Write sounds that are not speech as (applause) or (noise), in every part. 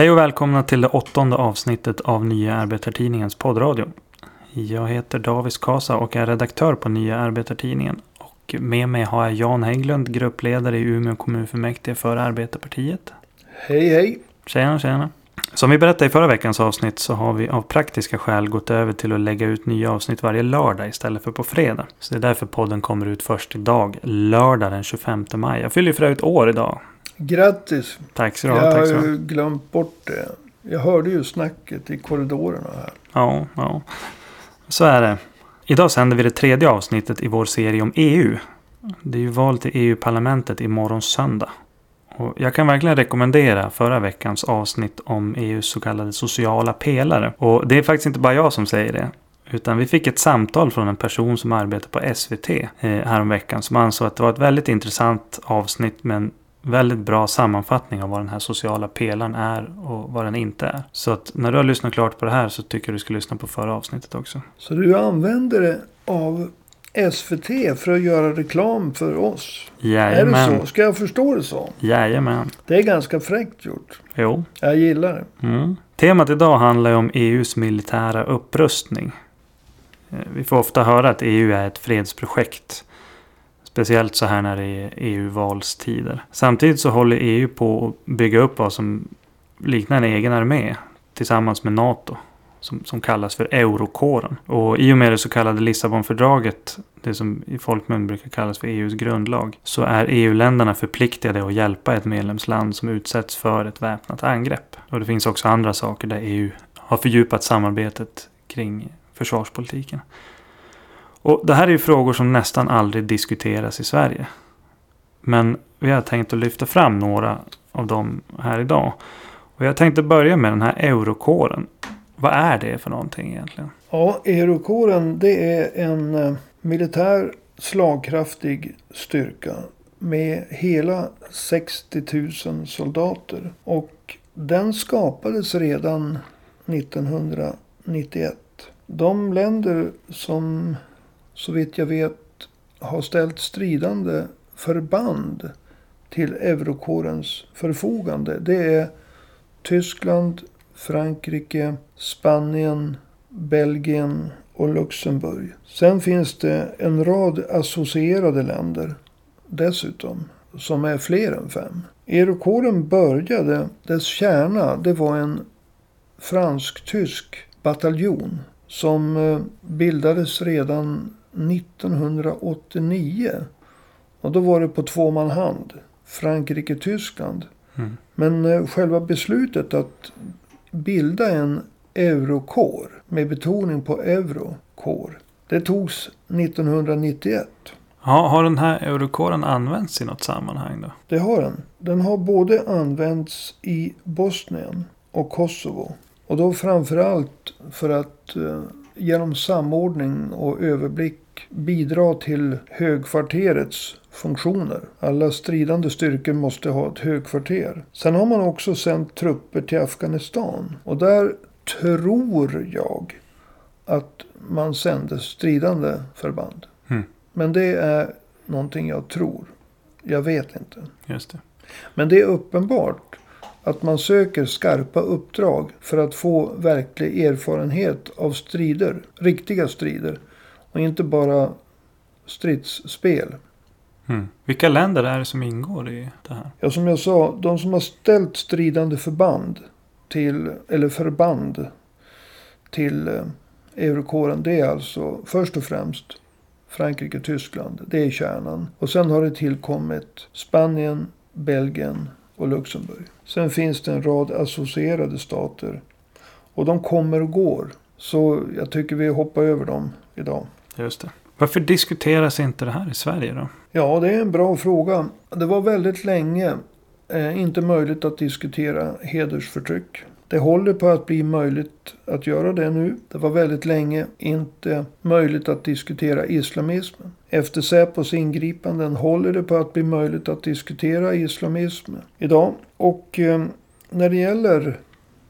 Hej och välkomna till det åttonde avsnittet av Nya Arbetartidningens poddradio. Jag heter Davis Kasa och är redaktör på Nya Arbetartidningen. Och med mig har jag Jan Hägglund, gruppledare i Umeå kommunfullmäktige för Arbetarpartiet. Hej hej! Tjena, tjena. Som vi berättade i förra veckans avsnitt så har vi av praktiska skäl gått över till att lägga ut nya avsnitt varje lördag istället för på fredag. Så det är därför podden kommer ut först idag, lördag den 25 maj. Jag fyller ju för övrigt år idag. Grattis! Tack så du ha. Jag har ju glömt bort det. Jag hörde ju snacket i korridorerna här. Ja, ja. Så är det. Idag sänder vi det tredje avsnittet i vår serie om EU. Det är ju val till EU-parlamentet imorgon söndag. Och jag kan verkligen rekommendera förra veckans avsnitt om EUs så kallade sociala pelare. Och det är faktiskt inte bara jag som säger det. Utan vi fick ett samtal från en person som arbetar på SVT eh, häromveckan. Som ansåg att det var ett väldigt intressant avsnitt med en väldigt bra sammanfattning av vad den här sociala pelaren är och vad den inte är. Så att när du har lyssnat klart på det här så tycker jag du ska lyssna på förra avsnittet också. Så du använder det av SVT för att göra reklam för oss? Är det Jajamän. så? Ska jag förstå det så? Jajamän. Det är ganska fräckt gjort. Jo. Jag gillar det. Mm. Temat idag handlar om EUs militära upprustning. Eh, Vi får ofta höra att EU är ett fredsprojekt. Speciellt så här när det är EU-valstider. Samtidigt så håller EU på att bygga upp vad som liknar en egen armé tillsammans med NATO. Som, som kallas för eurokåren. Och i och med det så kallade Lissabonfördraget, det som i folkmun brukar kallas för EUs grundlag, så är EU-länderna förpliktigade att hjälpa ett medlemsland som utsätts för ett väpnat angrepp. Och det finns också andra saker där EU har fördjupat samarbetet kring försvarspolitiken. Och det här är ju frågor som nästan aldrig diskuteras i Sverige. Men vi har tänkt att lyfta fram några av dem här idag. Och jag tänkte börja med den här eurokåren. Vad är det för någonting egentligen? Ja, Eurokåren det är en eh, militär slagkraftig styrka med hela 60 000 soldater. Och den skapades redan 1991. De länder som så vitt jag vet har ställt stridande förband till eurokårens förfogande. Det är Tyskland, Frankrike, Spanien, Belgien och Luxemburg. Sen finns det en rad associerade länder dessutom. Som är fler än fem. Eurokåren började, dess kärna, det var en fransk-tysk bataljon. Som eh, bildades redan 1989. Och då var det på två man hand. Frankrike-Tyskland. Mm. Men eh, själva beslutet att bilda en eurokår med betoning på eurokår. Det togs 1991. Ja, har den här eurokåren använts i något sammanhang då? Det har den. Den har både använts i Bosnien och Kosovo. Och då framförallt för att eh, genom samordning och överblick bidra till högkvarterets funktioner. Alla stridande styrkor måste ha ett högkvarter. Sen har man också sänt trupper till Afghanistan. Och där tror jag att man sände stridande förband. Mm. Men det är någonting jag tror. Jag vet inte. Just det. Men det är uppenbart att man söker skarpa uppdrag för att få verklig erfarenhet av strider. Riktiga strider. Och inte bara stridsspel. Mm. Vilka länder är det som ingår i det här? Ja, som jag sa, de som har ställt stridande förband till, eller förband till eh, eurokåren. Det är alltså först och främst Frankrike och Tyskland. Det är kärnan. Och sen har det tillkommit Spanien, Belgien och Luxemburg. Sen finns det en rad associerade stater. Och de kommer och går. Så jag tycker vi hoppar över dem idag. Just det. Varför diskuteras inte det här i Sverige då? Ja, det är en bra fråga. Det var väldigt länge eh, inte möjligt att diskutera hedersförtryck. Det håller på att bli möjligt att göra det nu. Det var väldigt länge inte möjligt att diskutera islamismen. Efter Säpos ingripanden håller det på att bli möjligt att diskutera islamism idag. Och eh, när det gäller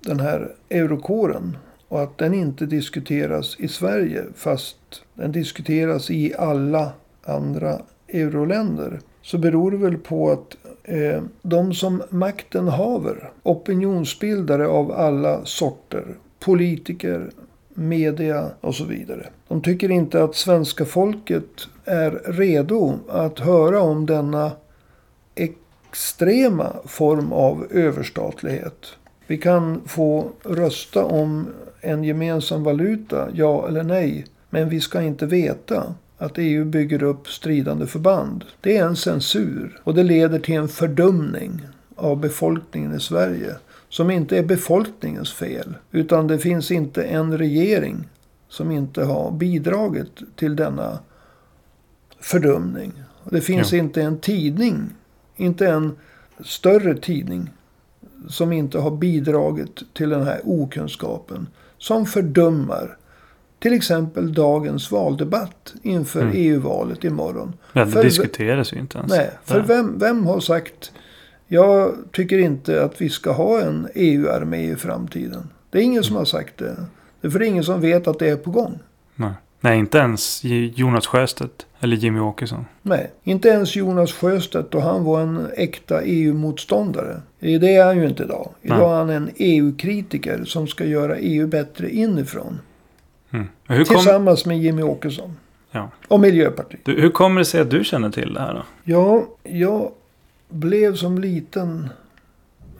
den här eurokåren och att den inte diskuteras i Sverige fast den diskuteras i alla andra euroländer. Så beror det väl på att Eh, de som makten haver, opinionsbildare av alla sorter, politiker, media och så vidare. De tycker inte att svenska folket är redo att höra om denna extrema form av överstatlighet. Vi kan få rösta om en gemensam valuta, ja eller nej. Men vi ska inte veta att EU bygger upp stridande förband. Det är en censur och det leder till en fördumning av befolkningen i Sverige. Som inte är befolkningens fel. Utan det finns inte en regering som inte har bidragit till denna fördumning. Det finns ja. inte en tidning, inte en större tidning som inte har bidragit till den här okunskapen. Som fördummar till exempel dagens valdebatt inför mm. EU-valet imorgon. Ja, det för, diskuteras ju inte ens. Nej, för vem, vem har sagt jag tycker inte att vi ska ha en EU-armé i framtiden. Det är ingen mm. som har sagt det. Det är för det är ingen som vet att det är på gång. Nej. Nej, inte ens Jonas Sjöstedt eller Jimmy Åkesson. Nej, inte ens Jonas Sjöstedt och han var en äkta EU-motståndare. Det är han ju inte idag. Idag Nej. är han en EU-kritiker som ska göra EU bättre inifrån. Mm. Kom... Tillsammans med Jimmy Åkesson. Ja. Och Miljöpartiet. Du, hur kommer det sig att du känner till det här då? Ja, jag blev som liten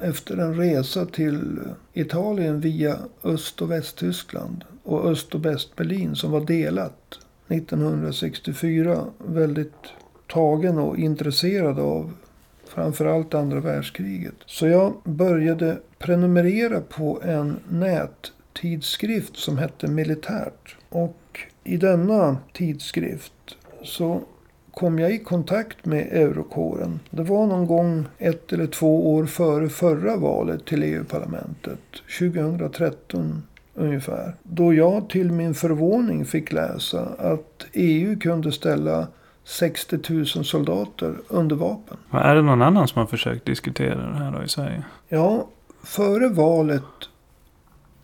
efter en resa till Italien via Öst och Västtyskland och Öst och Västberlin som var delat 1964 väldigt tagen och intresserad av framförallt andra världskriget. Så jag började prenumerera på en nättidskrift som hette Militärt. Och i denna tidskrift så kom jag i kontakt med Eurokåren. Det var någon gång ett eller två år före förra valet till EU-parlamentet. 2013 ungefär. Då jag till min förvåning fick läsa att EU kunde ställa 60 000 soldater under vapen. Är det någon annan som har försökt diskutera det här då i Sverige? Ja, före valet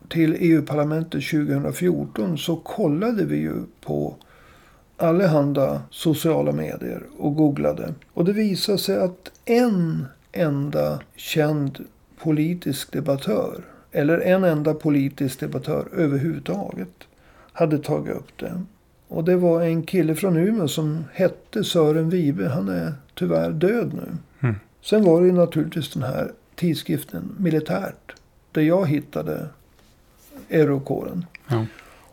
till EU-parlamentet 2014 så kollade vi ju på allehanda sociala medier och googlade. Och det visade sig att en enda känd politisk debattör, eller en enda politisk debattör överhuvudtaget, hade tagit upp det. Och det var en kille från Umeå som hette Sören Wibe. Han är tyvärr död nu. Mm. Sen var det ju naturligtvis den här tidskriften Militärt. Där jag hittade Eurokåren. Ja.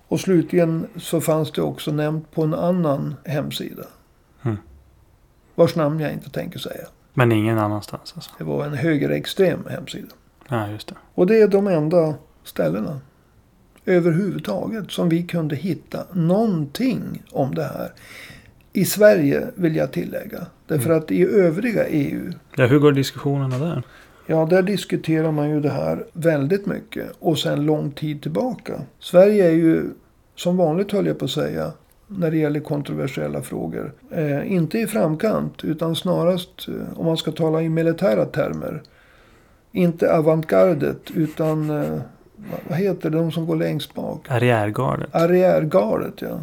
Och slutligen så fanns det också nämnt på en annan hemsida. Mm. Vars namn jag inte tänker säga. Men ingen annanstans alltså? Det var en högerextrem hemsida. Ja, just det. Och det är de enda ställena överhuvudtaget som vi kunde hitta någonting om det här. I Sverige vill jag tillägga. Därför mm. att i övriga EU. Ja, hur går diskussionerna där? Ja, där diskuterar man ju det här väldigt mycket. Och sen lång tid tillbaka. Sverige är ju som vanligt höll jag på att säga, när det gäller kontroversiella frågor. Eh, inte i framkant, utan snarast, eh, om man ska tala i militära termer, inte avantgardet, utan eh, vad heter det, de som går längst bak? Arriärgardet. Arriärgardet, ja.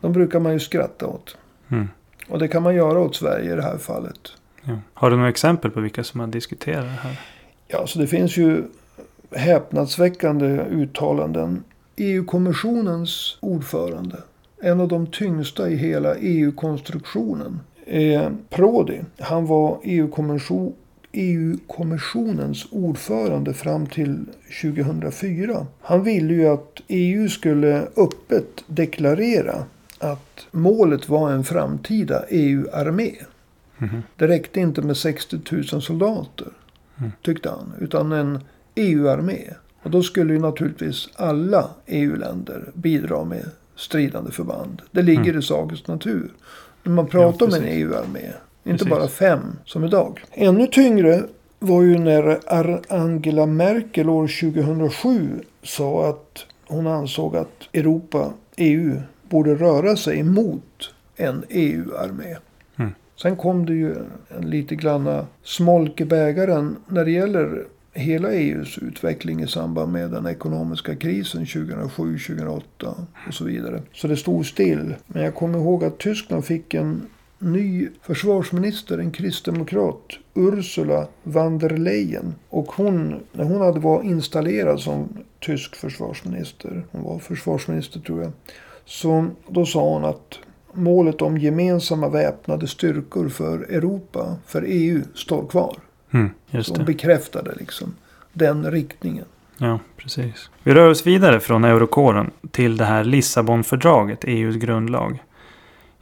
De brukar man ju skratta åt. Mm. Och det kan man göra åt Sverige i det här fallet. Ja. Har du några exempel på vilka som har diskuterat det här? Ja, så det finns ju häpnadsväckande uttalanden EU-kommissionens ordförande, en av de tyngsta i hela EU-konstruktionen, eh, Prodi. Han var EU-kommission EU-kommissionens ordförande fram till 2004. Han ville ju att EU skulle öppet deklarera att målet var en framtida EU-armé. Mm. Det räckte inte med 60 000 soldater, mm. tyckte han, utan en EU-armé. Och då skulle ju naturligtvis alla EU-länder bidra med stridande förband. Det ligger mm. i sakens natur. När man pratar ja, om en EU-armé. Inte precis. bara fem som idag. Ännu tyngre var ju när Angela Merkel år 2007 sa att hon ansåg att Europa, EU, borde röra sig mot en EU-armé. Mm. Sen kom det ju en lite granna smolk i bägaren när det gäller hela EUs utveckling i samband med den ekonomiska krisen 2007, 2008 och så vidare. Så det stod still. Men jag kommer ihåg att Tyskland fick en ny försvarsminister, en kristdemokrat, Ursula von der Leyen. Och hon, när hon hade varit installerad som tysk försvarsminister, hon var försvarsminister tror jag. Så då sa hon att målet om gemensamma väpnade styrkor för Europa, för EU, står kvar. Mm, just det. hon bekräftade liksom den riktningen. Ja, precis. Vi rör oss vidare från eurokåren till det här Lissabonfördraget, EUs grundlag.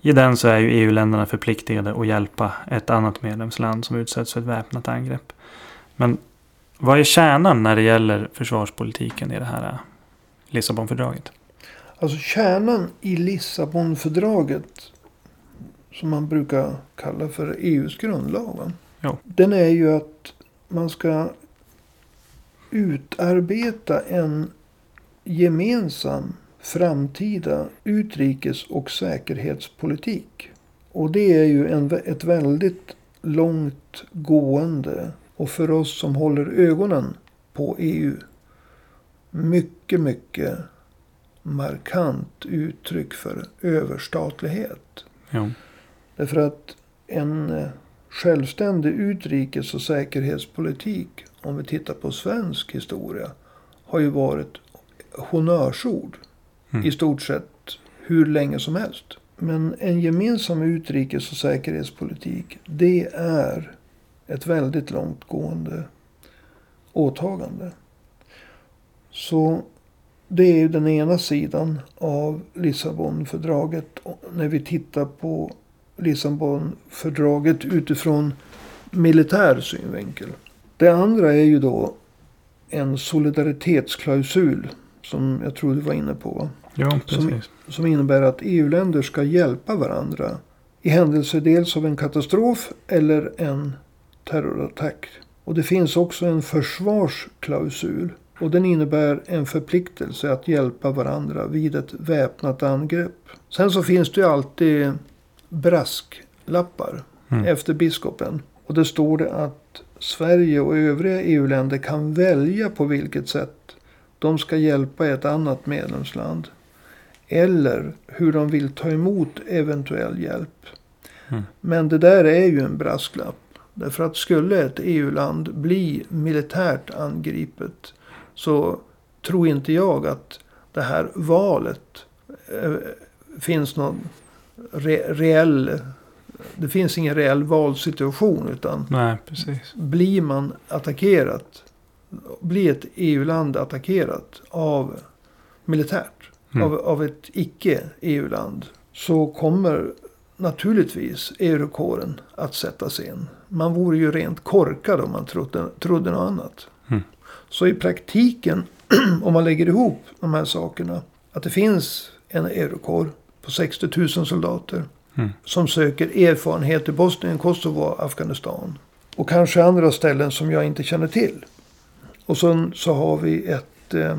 I den så är ju EU-länderna förpliktigade att hjälpa ett annat medlemsland som utsätts för ett väpnat angrepp. Men vad är kärnan när det gäller försvarspolitiken i det här Lissabonfördraget? Alltså kärnan i Lissabonfördraget. Som man brukar kalla för EUs grundlag. Den är ju att man ska utarbeta en gemensam framtida utrikes och säkerhetspolitik. Och det är ju en, ett väldigt långt gående och för oss som håller ögonen på EU mycket, mycket markant uttryck för överstatlighet. Jo. Därför att en eh, självständig utrikes och säkerhetspolitik, om vi tittar på svensk historia, har ju varit honnörsord Mm. i stort sett hur länge som helst. Men en gemensam utrikes och säkerhetspolitik, det är ett väldigt långtgående åtagande. Så det är ju den ena sidan av Lissabonfördraget. När vi tittar på Lissabonfördraget utifrån militär synvinkel. Det andra är ju då en solidaritetsklausul. Som jag tror du var inne på. Jo, Som-. Som innebär att EU-länder ska hjälpa varandra. I händelse dels av en katastrof eller en terrorattack. Och det finns också en försvarsklausul. Och den innebär en förpliktelse att hjälpa varandra vid ett väpnat angrepp. Sen så finns det ju alltid brasklappar Mm. efter biskopen. Och det står det att Sverige och övriga EU-länder kan välja på vilket sätt de ska hjälpa ett annat medlemsland. Eller hur de vill ta emot eventuell hjälp. Mm. Men det där är ju en brasklapp. Därför att skulle ett EU-land bli militärt angripet. Så tror inte jag att det här valet eh, finns någon re, reell... Det finns ingen reell valsituation. Utan Nej, blir man attackerat. Blir ett EU-land attackerat av militärt. Mm. Av, av ett icke-EU-land. Så kommer naturligtvis eurokåren att sättas in. Man vore ju rent korkad om man trodde, trodde något annat. Mm. Så i praktiken, (clears throat) om man lägger ihop de här sakerna. Att det finns en eurokår på 60 000 soldater. Mm. Som söker erfarenhet i Bosnien, Kosovo, Afghanistan. Och kanske andra ställen som jag inte känner till. Och sen så har vi ett, eh,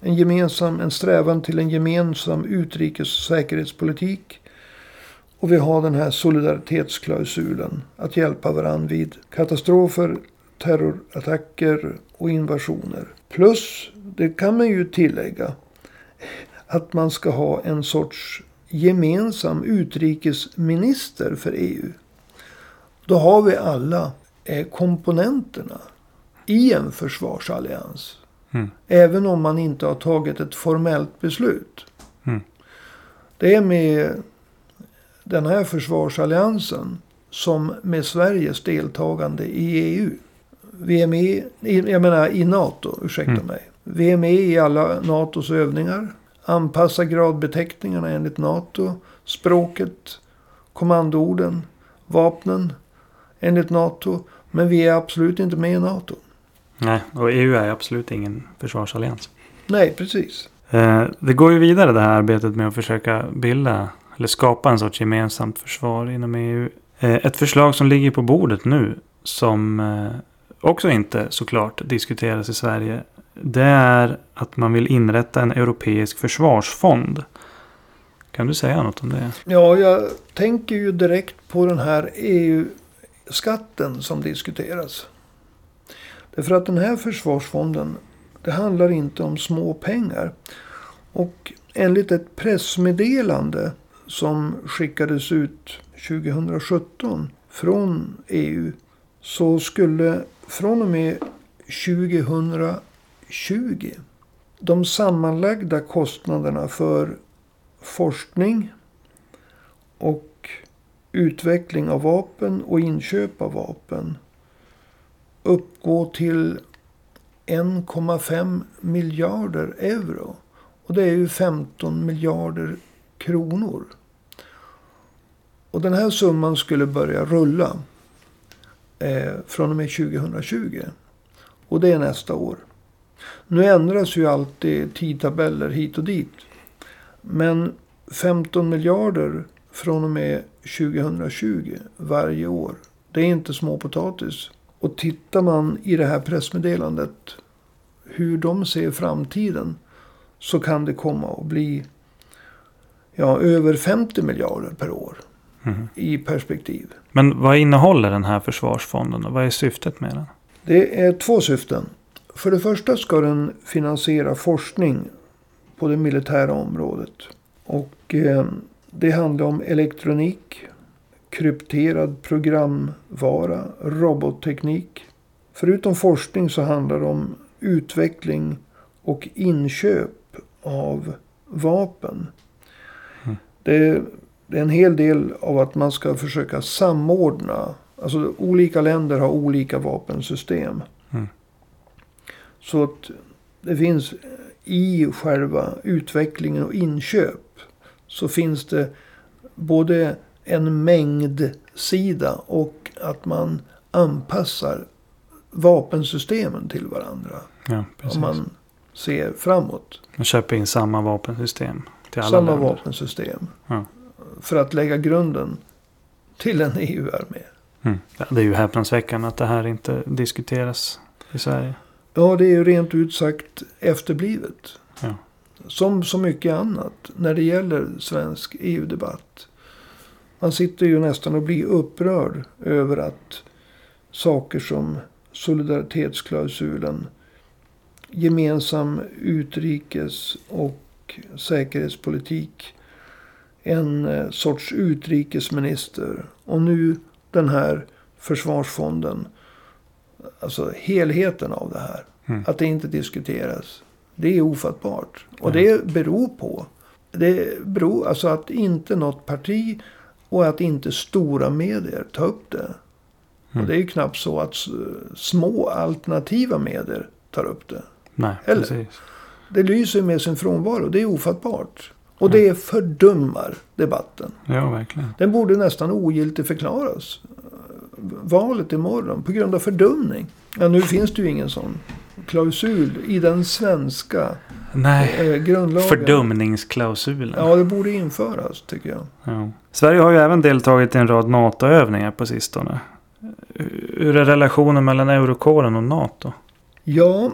en gemensam, en strävan till en gemensam utrikes och säkerhetspolitik. Och vi har den här solidaritetsklausulen. Att hjälpa varandra vid katastrofer, terrorattacker och invasioner. Plus, det kan man ju tillägga, att man ska ha en sorts gemensam utrikesminister för EU. Då har vi alla eh, komponenterna i en försvarsallians. Mm. Även om man inte har tagit ett formellt beslut. Mm. Det är med den här försvarsalliansen som med Sveriges deltagande i EU. Vi är med, i, jag menar i NATO, ursäkta Mm. mig. Vi är med i alla NATOs övningar. Anpassa gradbeteckningarna enligt NATO. Språket, kommandoorden, vapnen enligt NATO. Men vi är absolut inte med i NATO. Nej, och EU är absolut ingen försvarsallians. Nej, precis. Eh, det går ju vidare det här arbetet med att försöka bilda eller skapa en sorts gemensamt försvar inom EU. Eh, ett förslag som ligger på bordet nu som eh, också inte såklart diskuteras i Sverige. Det är att man vill inrätta en europeisk försvarsfond. Kan du säga något om det? Ja, jag tänker ju direkt på den här EU-skatten som diskuteras. Därför att den här försvarsfonden, det handlar inte om små pengar. Och enligt ett pressmeddelande som skickades ut 2017 från EU. Så skulle från och med 2020 de sammanlagda kostnaderna för forskning och utveckling av vapen och inköp av vapen uppgå till 1,5 miljarder euro. Och det är ju 15 miljarder kronor. Och den här summan skulle börja rulla eh, från och med 2020. Och det är nästa år. Nu ändras ju alltid tidtabeller hit och dit. Men 15 miljarder från och med 2020 varje år. Det är inte småpotatis. Och tittar man i det här pressmeddelandet hur de ser framtiden så kan det komma att bli ja, över 50 miljarder per år Mhm. i perspektiv. Men vad innehåller den här försvarsfonden? Och vad är syftet med den? Det är två syften. För det första ska den finansiera forskning på det militära området. Och eh, det handlar om elektronik, krypterad programvara, robotteknik. Förutom forskning så handlar det om utveckling och inköp av vapen. Mm. Det, det är en hel del av att man ska försöka samordna. Alltså olika länder har olika vapensystem. Mm. Så att det finns i själva utvecklingen och inköp. Så finns det både en mängdsida och att man anpassar vapensystemen till varandra. Ja, precis. Om man ser framåt. Man köper in samma vapensystem till alla Samma länder. vapensystem. Ja. För att lägga grunden till en EU-armé. Mm. Det är ju häpnadsväckande att det här inte diskuteras i Sverige. Ja, det är ju rent ut sagt efterblivet. Ja. Som så mycket annat när det gäller svensk EU-debatt. Man sitter ju nästan och blir upprörd över att saker som solidaritetsklausulen, gemensam utrikes och säkerhetspolitik, en eh, sorts utrikesminister och nu den här försvarsfonden. Alltså helheten av det här. Mm. Att det inte diskuteras. Det är ofattbart. Och Ja. det beror på. Det beror alltså att inte något parti och att inte stora medier tar upp det. Mm. Och det är ju knappt så att små alternativa medier tar upp det. Nej, Eller? precis. Det lyser med sin frånvaro. Det är ofattbart. Och det fördummar debatten. Ja, verkligen. Den borde nästan ogiltigt förklaras. Valet imorgon på grund av fördumning. Ja, nu finns det ju ingen sån klausul i den svenska Nej, eh, grundlagen. fördumningsklausulen. Ja, det borde införas tycker jag. Ja. Sverige har ju även deltagit i en rad NATO-övningar på sistone. Hur är relationen mellan Eurokåren och NATO? Ja,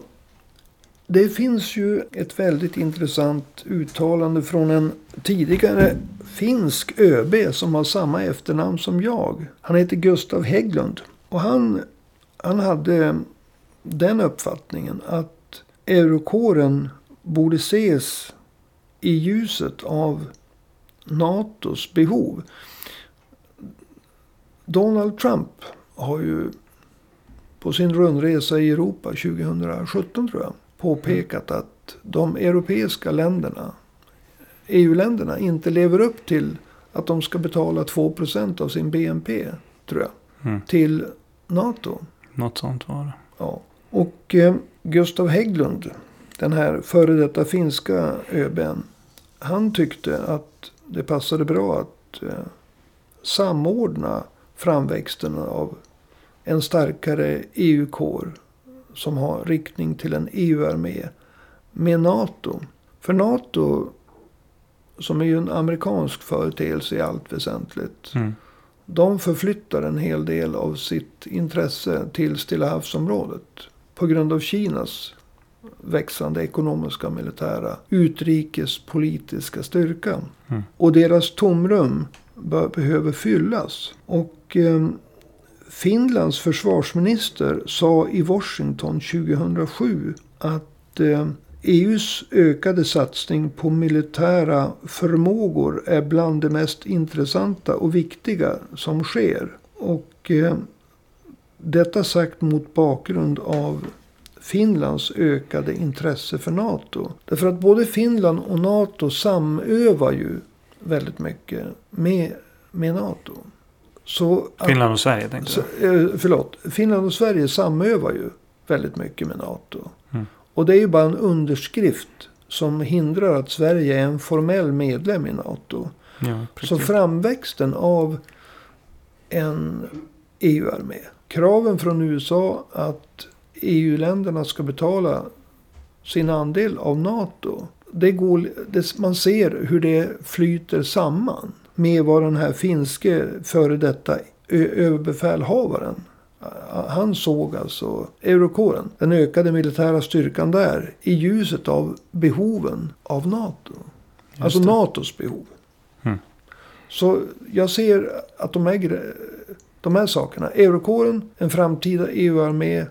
det finns ju ett väldigt intressant uttalande från en tidigare finsk ÖB som har samma efternamn som jag. Han heter Gustav Hägglund. Och han, han hade den uppfattningen att Eurokåren borde ses i ljuset av NATOs behov. Donald Trump har ju på sin rundresa i Europa 2017 tror jag påpekat att de europeiska länderna, EU-länderna, inte lever upp till att de ska betala 2% av sin BNP, tror jag, Mm. till NATO. Något sånt var det. Ja. Och eh, Gustav Hägglund, den här före detta finska ÖBn, han tyckte att det passade bra att eh, samordna framväxten av en starkare EU-kår som har riktning till en EU-armé med NATO. För NATO, som är ju en amerikansk företeelse i allt väsentligt, Mm. de förflyttar en hel del av sitt intresse till Stilla havsområdet. På grund av Kinas växande ekonomiska, militära, utrikespolitiska styrka. Mm. Och deras tomrum behöver fyllas. Och eh, Finlands försvarsminister sa i Washington 2007 att eh, EUs ökade satsning på militära förmågor är bland det mest intressanta och viktiga som sker. Och eh, detta sagt mot bakgrund av Finlands ökade intresse för NATO. Därför att både Finland och NATO samövar ju väldigt mycket med, med NATO. Så Finland och Sverige tänkte jag. Eh, förlåt. Finland och Sverige samövar ju väldigt mycket med NATO. Mm. Och det är ju bara en underskrift som hindrar att Sverige är en formell medlem i NATO. Ja, så framväxten av en EU-armé. Kraven från USA att EU-länderna ska betala sin andel av NATO. Det går, det, man ser hur det flyter samman med vad den här finske före detta överbefälhavaren han såg alltså eurokåren, den ökade militära styrkan där, i ljuset av behoven av NATO. Just alltså det. NATOs behov. Mm. Så jag ser att de här, de här sakerna, eurokåren, en framtida EU-armé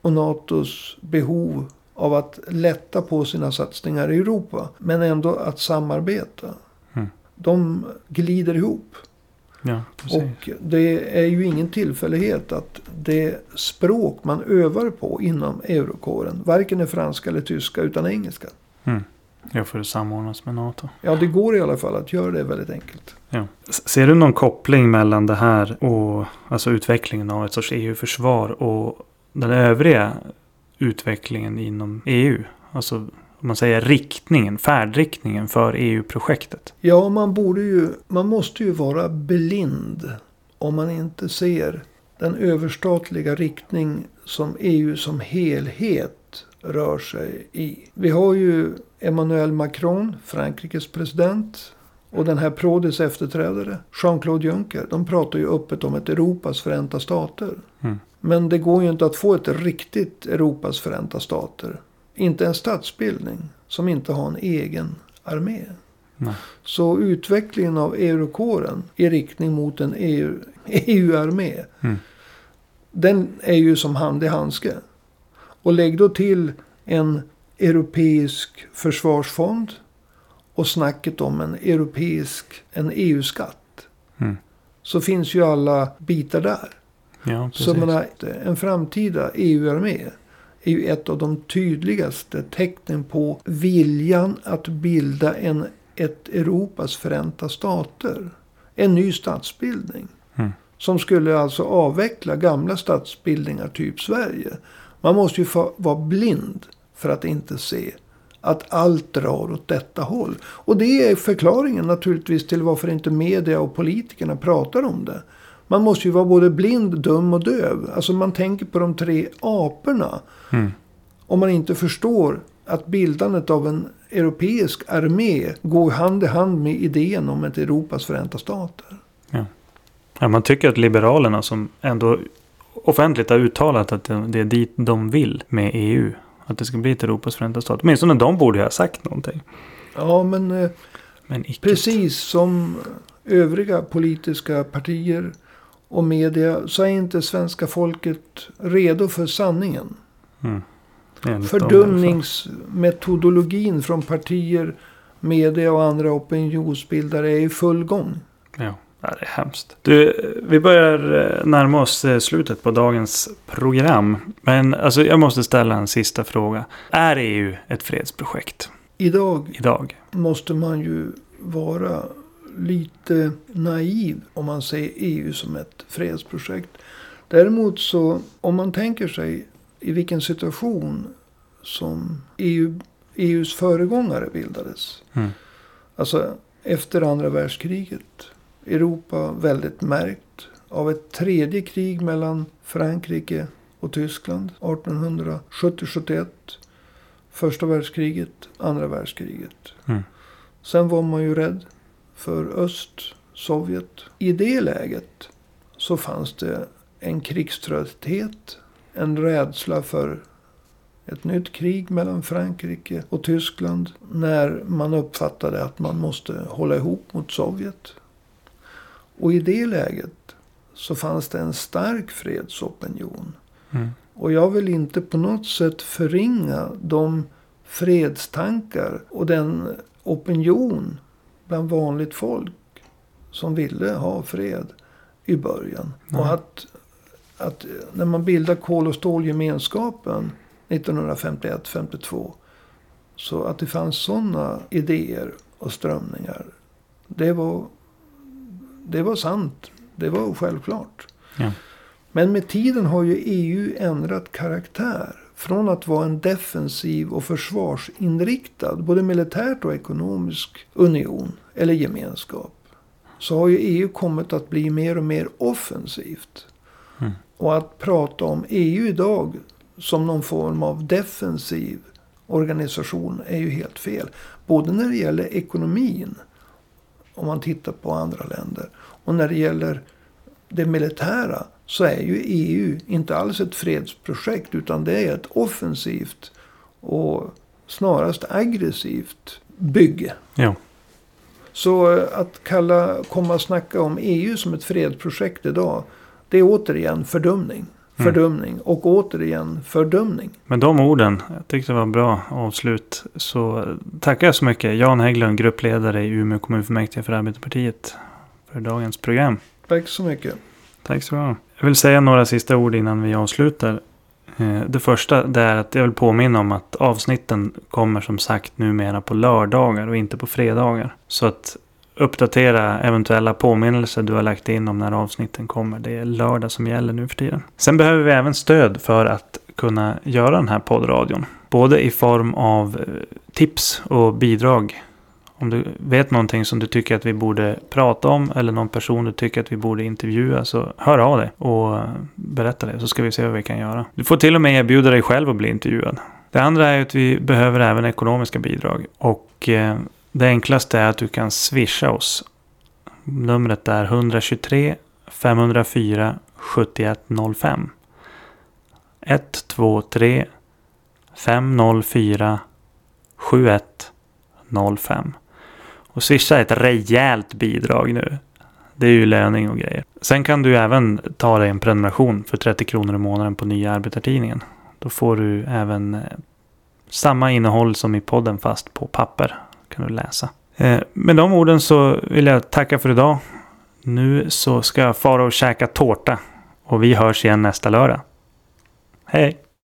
och NATOs behov av att lätta på sina satsningar i Europa. Men ändå att samarbeta. Mm. De glider ihop. Ja, och det är ju ingen tillfällighet att det språk man övar på inom eurokåren varken är franska eller tyska utan engelska. Mm. Ja, för att samordnas med NATO. Ja, det går i alla fall att göra det väldigt enkelt. Ja. Ser du någon koppling mellan det här och alltså utvecklingen av ett sorts EU-försvar och den övriga utvecklingen inom EU? Alltså om man säger riktningen, färdriktningen för EU-projektet? Ja, man borde ju, man måste ju vara blind om man inte ser den överstatliga riktning som EU som helhet rör sig i. Vi har ju Emmanuel Macron, Frankrikes president. Och den här Prodis efterträdare, Jean-Claude Juncker. De pratar ju öppet om ett Europas förenta stater. Mm. Men det går ju inte att få ett riktigt Europas förenta stater inte en statsbildning som inte har en egen armé. Nej. Så utvecklingen av eurokåren i riktning mot en EU, EU-armé. Mm. Den är ju som hand i handske. Och lägg då till en europeisk försvarsfond. Och snacket om en europeisk, en EU-skatt. Mm. Så finns ju alla bitar där. Ja, så menar, en framtida EU-armé är ju ett av de tydligaste tecknen på viljan att bilda en, ett Europas förenta stater. En ny statsbildning. Mm. Som skulle alltså avveckla gamla statsbildningar typ Sverige. Man måste ju vara blind för att inte se att allt drar åt detta håll. Och det är förklaringen naturligtvis till varför inte media och politikerna pratar om det. Man måste ju vara både blind, dum och döv. Alltså man tänker på de tre aporna. Mm. Om man inte förstår att bildandet av en europeisk armé går hand i hand med idén om ett Europas förenta stater. Ja. ja, man tycker att Liberalerna som ändå offentligt har uttalat att det är dit de vill med EU. Att det ska bli ett Europas förenta stater. Åtminstone de borde ha sagt någonting. Ja, men, eh, men precis som övriga politiska partier och media så är inte svenska folket redo för sanningen. Mm. Fördumningsmetodologin från partier, media och andra opinionsbildare är i full gång. Ja, det är hemskt. Du, vi börjar eh, närma oss eh, slutet på dagens program. Men alltså, jag måste ställa en sista fråga. Är EU ett fredsprojekt? Idag, Idag. måste man ju vara lite naiv om man säger EU som ett fredsprojekt. Däremot så om man tänker sig i vilken situation som EU, EUs föregångare bildades. Mm. Alltså efter andra världskriget. Europa väldigt märkt av ett tredje krig mellan Frankrike och Tyskland 1870-71. Första världskriget, andra världskriget. Mm. Sen var man ju rädd för öst, Sovjet. I det läget så fanns det en krigströtthet. En rädsla för ett nytt krig mellan Frankrike och Tyskland. När man uppfattade att man måste hålla ihop mot Sovjet. Och i det läget så fanns det en stark fredsopinion. Mm. Och jag vill inte på något sätt förringa de fredstankar och den opinion bland vanligt folk som ville ha fred i början. Nej. Och att, att när man bildade kol och stålgemenskapen 1951-52. Så att det fanns sådana idéer och strömningar. Det var, det var sant. Det var självklart. Ja. Men med tiden har ju EU ändrat karaktär. Från att vara en defensiv och försvarsinriktad, både militärt och ekonomisk union eller gemenskap. Så har ju EU kommit att bli mer och mer offensivt. Mm. Och att prata om EU idag som någon form av defensiv organisation är ju helt fel. Både när det gäller ekonomin, om man tittar på andra länder. Och när det gäller det militära så är ju EU inte alls ett fredsprojekt. Utan det är ett offensivt och snarast aggressivt bygge. Ja. Så eh, att kalla, komma och snacka om EU som ett fredsprojekt idag. Det är återigen fördumning. Mm. Fördumning och återigen fördumning. Med de orden, jag tyckte det var bra avslut, så tackar jag så mycket Jan Hägglund, gruppledare i Umeå kommunfullmäktige för Arbetarpartiet, för dagens program. Tack så mycket. Tack så mycket. Jag vill säga några sista ord innan vi avslutar. Eh, Det första det är att jag vill påminna om att avsnitten kommer som sagt numera på lördagar och inte på fredagar. Så att uppdatera eventuella påminnelser du har lagt in om när avsnitten kommer. Det är lördag som gäller nu för tiden. Sen behöver vi även stöd för att kunna göra den här poddradion. Både i form av eh, tips och bidrag. Om du vet någonting som du tycker att vi borde prata om eller någon person du tycker att vi borde intervjua så hör av dig och berätta det så ska vi se vad vi kan göra. Du får till och med erbjuda dig själv att bli intervjuad. Det andra är att vi behöver även ekonomiska bidrag och eh, det enklaste är att du kan swisha oss. Numret är 123 504 7105. 123 504 7105. Och swisha är ett rejält bidrag nu. Det är ju löning och grejer. Sen kan du även ta dig en prenumeration för 30 kronor i månaden på nya arbetartidningen. Då får du även eh, samma innehåll som i podden fast på papper. Kan du läsa. Eh, med de orden så vill jag tacka för idag. Nu så ska jag fara och käka tårta. Och vi hörs igen nästa lördag. Hej!